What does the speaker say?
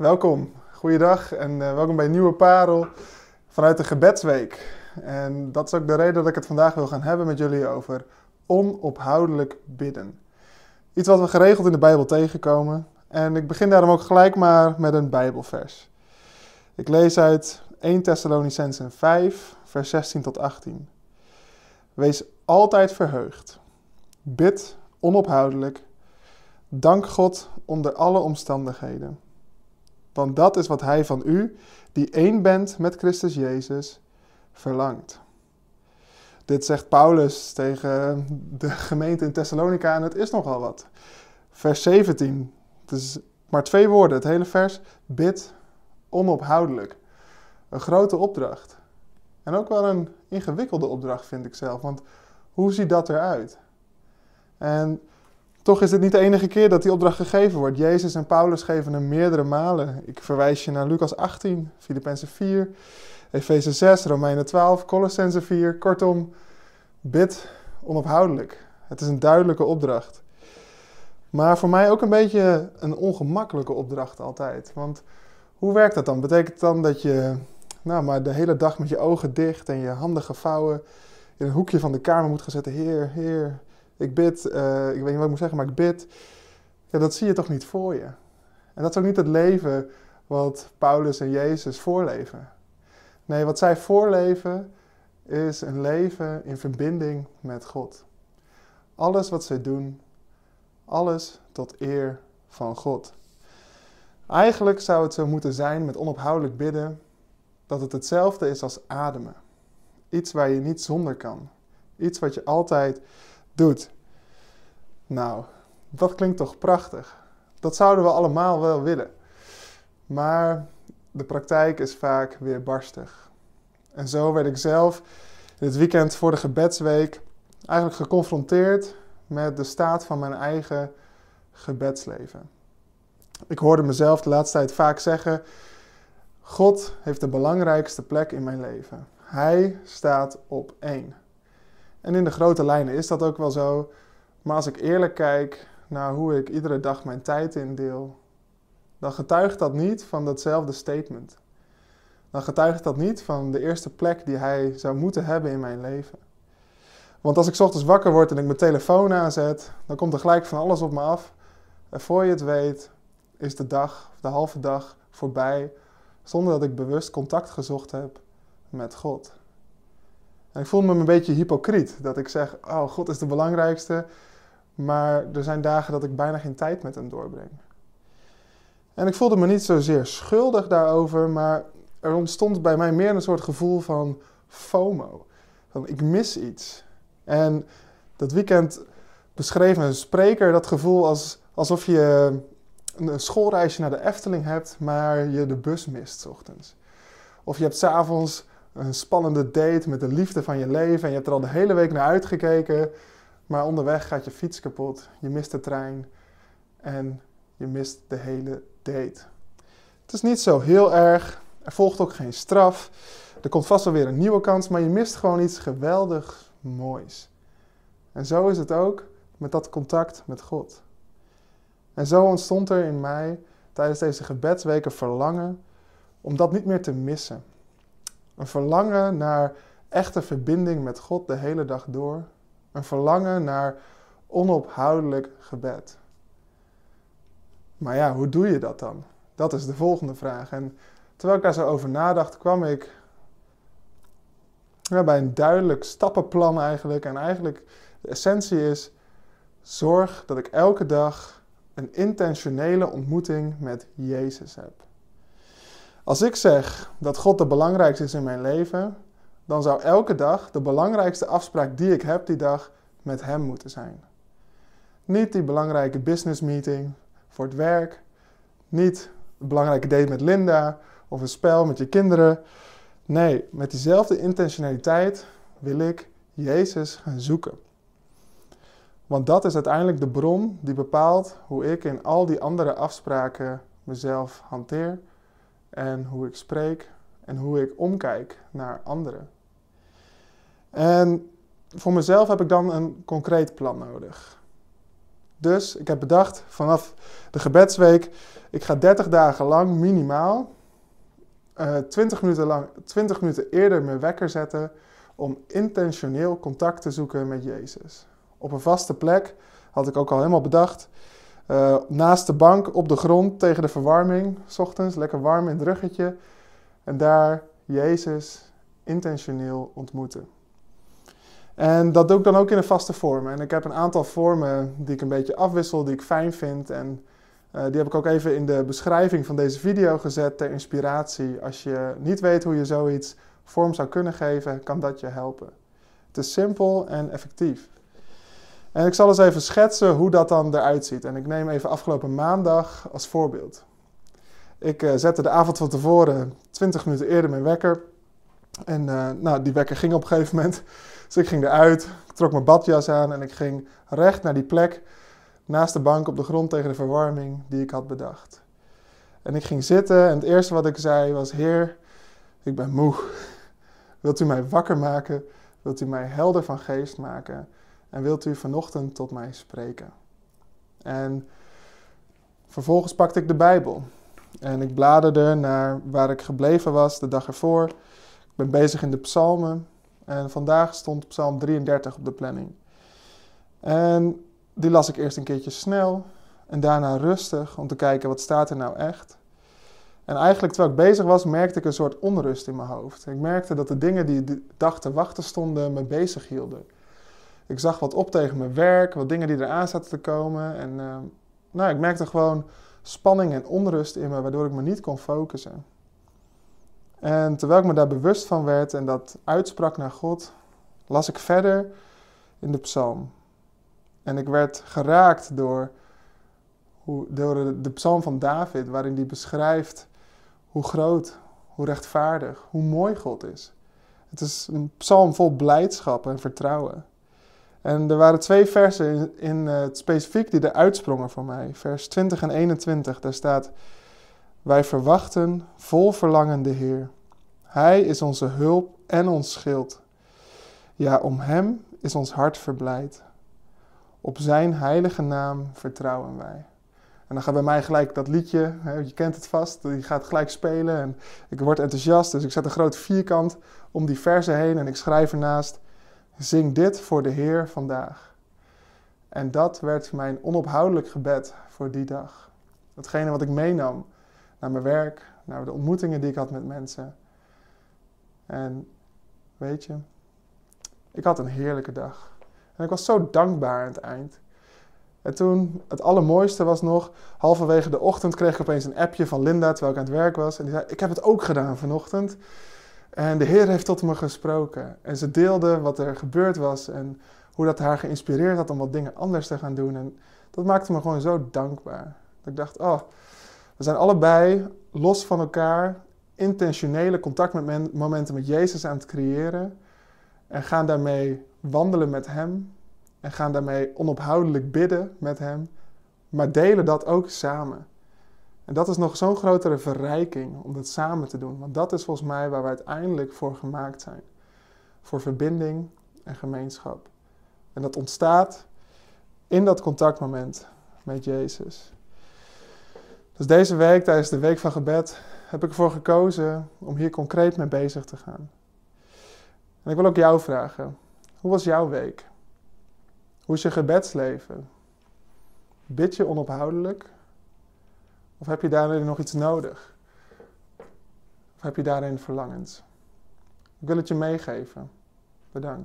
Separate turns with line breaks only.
Welkom, goeiedag en uh, welkom bij nieuwe parel vanuit de gebedsweek. En dat is ook de reden dat ik het vandaag wil gaan hebben met jullie over onophoudelijk bidden. Iets wat we geregeld in de Bijbel tegenkomen. En ik begin daarom ook gelijk maar met een Bijbelvers. Ik lees uit 1 Thessalonicensen 5, vers 16 tot 18. Wees altijd verheugd. Bid onophoudelijk. Dank God onder alle omstandigheden. Want dat is wat Hij van u, die één bent met Christus Jezus, verlangt. Dit zegt Paulus tegen de gemeente in Thessalonica en het is nogal wat. Vers 17. Het is maar twee woorden, het hele vers. Bid onophoudelijk. Een grote opdracht. En ook wel een ingewikkelde opdracht vind ik zelf, want hoe ziet dat eruit? En toch is het niet de enige keer dat die opdracht gegeven wordt. Jezus en Paulus geven hem meerdere malen. Ik verwijs je naar Lucas 18, Filippenzen 4, Efeze 6, Romeinen 12, Colossense 4. Kortom, bid onophoudelijk. Het is een duidelijke opdracht. Maar voor mij ook een beetje een ongemakkelijke opdracht altijd. Want hoe werkt dat dan? Betekent het dan dat je nou, maar de hele dag met je ogen dicht en je handen gevouwen in een hoekje van de kamer moet gaan zetten? Heer, Heer, ik bid, uh, ik weet niet wat ik moet zeggen, maar ik bid. Ja, dat zie je toch niet voor je. En dat is ook niet het leven wat Paulus en Jezus voorleven. Nee, wat zij voorleven is een leven in verbinding met God. Alles wat zij doen, alles tot eer van God. Eigenlijk zou het zo moeten zijn met onophoudelijk bidden dat het hetzelfde is als ademen. Iets waar je niet zonder kan. Iets wat je altijd doet. Nou, dat klinkt toch prachtig. Dat zouden we allemaal wel willen. Maar de praktijk is vaak weer barstig. En zo werd ik zelf het weekend voor de gebedsweek eigenlijk geconfronteerd met de staat van mijn eigen gebedsleven. Ik hoorde mezelf de laatste tijd vaak zeggen: God heeft de belangrijkste plek in mijn leven. Hij staat op één. En in de grote lijnen is dat ook wel zo. Maar als ik eerlijk kijk naar hoe ik iedere dag mijn tijd indeel, dan getuigt dat niet van datzelfde statement. Dan getuigt dat niet van de eerste plek die hij zou moeten hebben in mijn leven. Want als ik ochtends wakker word en ik mijn telefoon aanzet, dan komt er gelijk van alles op me af. En voor je het weet, is de dag, de halve dag voorbij, zonder dat ik bewust contact gezocht heb met God. En ik voel me een beetje hypocriet dat ik zeg: Oh, God is de belangrijkste, maar er zijn dagen dat ik bijna geen tijd met hem doorbreng. En ik voelde me niet zozeer schuldig daarover, maar er ontstond bij mij meer een soort gevoel van FOMO. Van ik mis iets. En dat weekend beschreef een spreker dat gevoel als, alsof je een schoolreisje naar de Efteling hebt, maar je de bus mist ochtends. Of je hebt s'avonds een spannende date met de liefde van je leven en je hebt er al de hele week naar uitgekeken, maar onderweg gaat je fiets kapot, je mist de trein en je mist de hele date. Het is niet zo heel erg, er volgt ook geen straf, er komt vast wel weer een nieuwe kans, maar je mist gewoon iets geweldig moois. En zo is het ook met dat contact met God. En zo ontstond er in mij tijdens deze gebedsweken verlangen om dat niet meer te missen. Een verlangen naar echte verbinding met God de hele dag door. Een verlangen naar onophoudelijk gebed. Maar ja, hoe doe je dat dan? Dat is de volgende vraag. En terwijl ik daar zo over nadacht, kwam ik bij een duidelijk stappenplan eigenlijk. En eigenlijk de essentie is: zorg dat ik elke dag een intentionele ontmoeting met Jezus heb. Als ik zeg dat God de belangrijkste is in mijn leven, dan zou elke dag de belangrijkste afspraak die ik heb die dag met Hem moeten zijn. Niet die belangrijke business meeting voor het werk, niet een belangrijke date met Linda of een spel met je kinderen. Nee, met diezelfde intentionaliteit wil ik Jezus gaan zoeken. Want dat is uiteindelijk de bron die bepaalt hoe ik in al die andere afspraken mezelf hanteer en hoe ik spreek en hoe ik omkijk naar anderen. En voor mezelf heb ik dan een concreet plan nodig. Dus ik heb bedacht vanaf de gebedsweek, ik ga 30 dagen lang minimaal uh, eh, 20, minuten lang, 20 minuten eerder mijn wekker zetten om intentioneel contact te zoeken met Jezus. Op een vaste plek, had ik ook al helemaal bedacht. Uh, naast de bank op de grond tegen de verwarming, s ochtends, lekker warm in het ruggetje. En daar Jezus intentioneel ontmoeten. En dat doe ik dan ook in een vaste vorm. En ik heb een aantal vormen die ik een beetje afwissel, die ik fijn vind. En uh, die heb ik ook even in de beschrijving van deze video gezet ter inspiratie. Als je niet weet hoe je zoiets vorm zou kunnen geven, kan dat je helpen. Het is simpel en effectief. En ik zal eens even schetsen hoe dat dan eruit ziet. En ik neem even afgelopen maandag als voorbeeld. Ik uh, zette de avond van tevoren 20 minuten eerder mijn wekker. En uh, nou, die wekker ging op een gegeven moment. Dus ik ging eruit, ik trok mijn badjas aan en ik ging recht naar die plek naast de bank op de grond tegen de verwarming die ik had bedacht. En ik ging zitten en het eerste wat ik zei was: Heer, ik ben moe. Wilt u mij wakker maken? Wilt u mij helder van geest maken? En wilt u vanochtend tot mij spreken? En vervolgens pakte ik de Bijbel. En ik bladerde naar waar ik gebleven was de dag ervoor. Ik ben bezig in de psalmen. En vandaag stond psalm 33 op de planning. En die las ik eerst een keertje snel en daarna rustig om te kijken wat staat er nou echt. En eigenlijk terwijl ik bezig was, merkte ik een soort onrust in mijn hoofd. Ik merkte dat de dingen die de dag te wachten stonden me bezig hielden. Ik zag wat op tegen mijn werk, wat dingen die eraan zaten te komen. En uh, nou, ik merkte gewoon spanning en onrust in me, waardoor ik me niet kon focussen. En terwijl ik me daar bewust van werd en dat uitsprak naar God, las ik verder in de psalm. En ik werd geraakt door, door de psalm van David, waarin hij beschrijft hoe groot, hoe rechtvaardig, hoe mooi God is. Het is een psalm vol blijdschap en vertrouwen. En er waren twee versen in, uh, het specifiek die er uitsprongen voor mij. Vers 20 en 21, daar staat... Wij verwachten vol verlangen de Heer. Hij is onze hulp en ons schild. Ja, om Hem is ons hart verblijd. Op Zijn heilige naam vertrouwen wij. En dan gaat bij mij gelijk dat liedje, je kent het vast, die gaat gelijk spelen en ik word enthousiast. Dus ik zet een groot vierkant om die versen heen en ik schrijf ernaast, zing dit voor de Heer vandaag. En dat werd mijn onophoudelijk gebed voor die dag. Datgene wat ik meenam naar mijn werk, naar de ontmoetingen die ik had met mensen. En weet je, ik had een heerlijke dag. En ik was zo dankbaar aan het eind. En toen, het allermooiste was nog, halverwege de ochtend kreeg ik opeens een appje van Linda terwijl ik aan het werk was. En die zei, ik heb het ook gedaan vanochtend. En de Heer heeft tot me gesproken. En ze deelde wat er gebeurd was en hoe dat haar geïnspireerd had om wat dingen anders te gaan doen. En dat maakte me gewoon zo dankbaar. Dat ik dacht, oh, we zijn allebei los van elkaar intentionele contactmomenten met Jezus aan het creëren. En gaan daarmee wandelen met Hem. En gaan daarmee onophoudelijk bidden met Hem. Maar delen dat ook samen. En dat is nog zo'n grotere verrijking om dat samen te doen. Want dat is volgens mij waar we uiteindelijk voor gemaakt zijn. Voor verbinding en gemeenschap. En dat ontstaat in dat contactmoment met Jezus. Dus deze week, tijdens de week van gebed, heb ik ervoor gekozen om hier concreet mee bezig te gaan. En ik wil ook jou vragen: hoe was jouw week? Hoe is je gebedsleven? Bid je onophoudelijk? Of heb je daarin nog iets nodig? Of heb je daarin verlangens? Ik wil het je meegeven. Bedankt.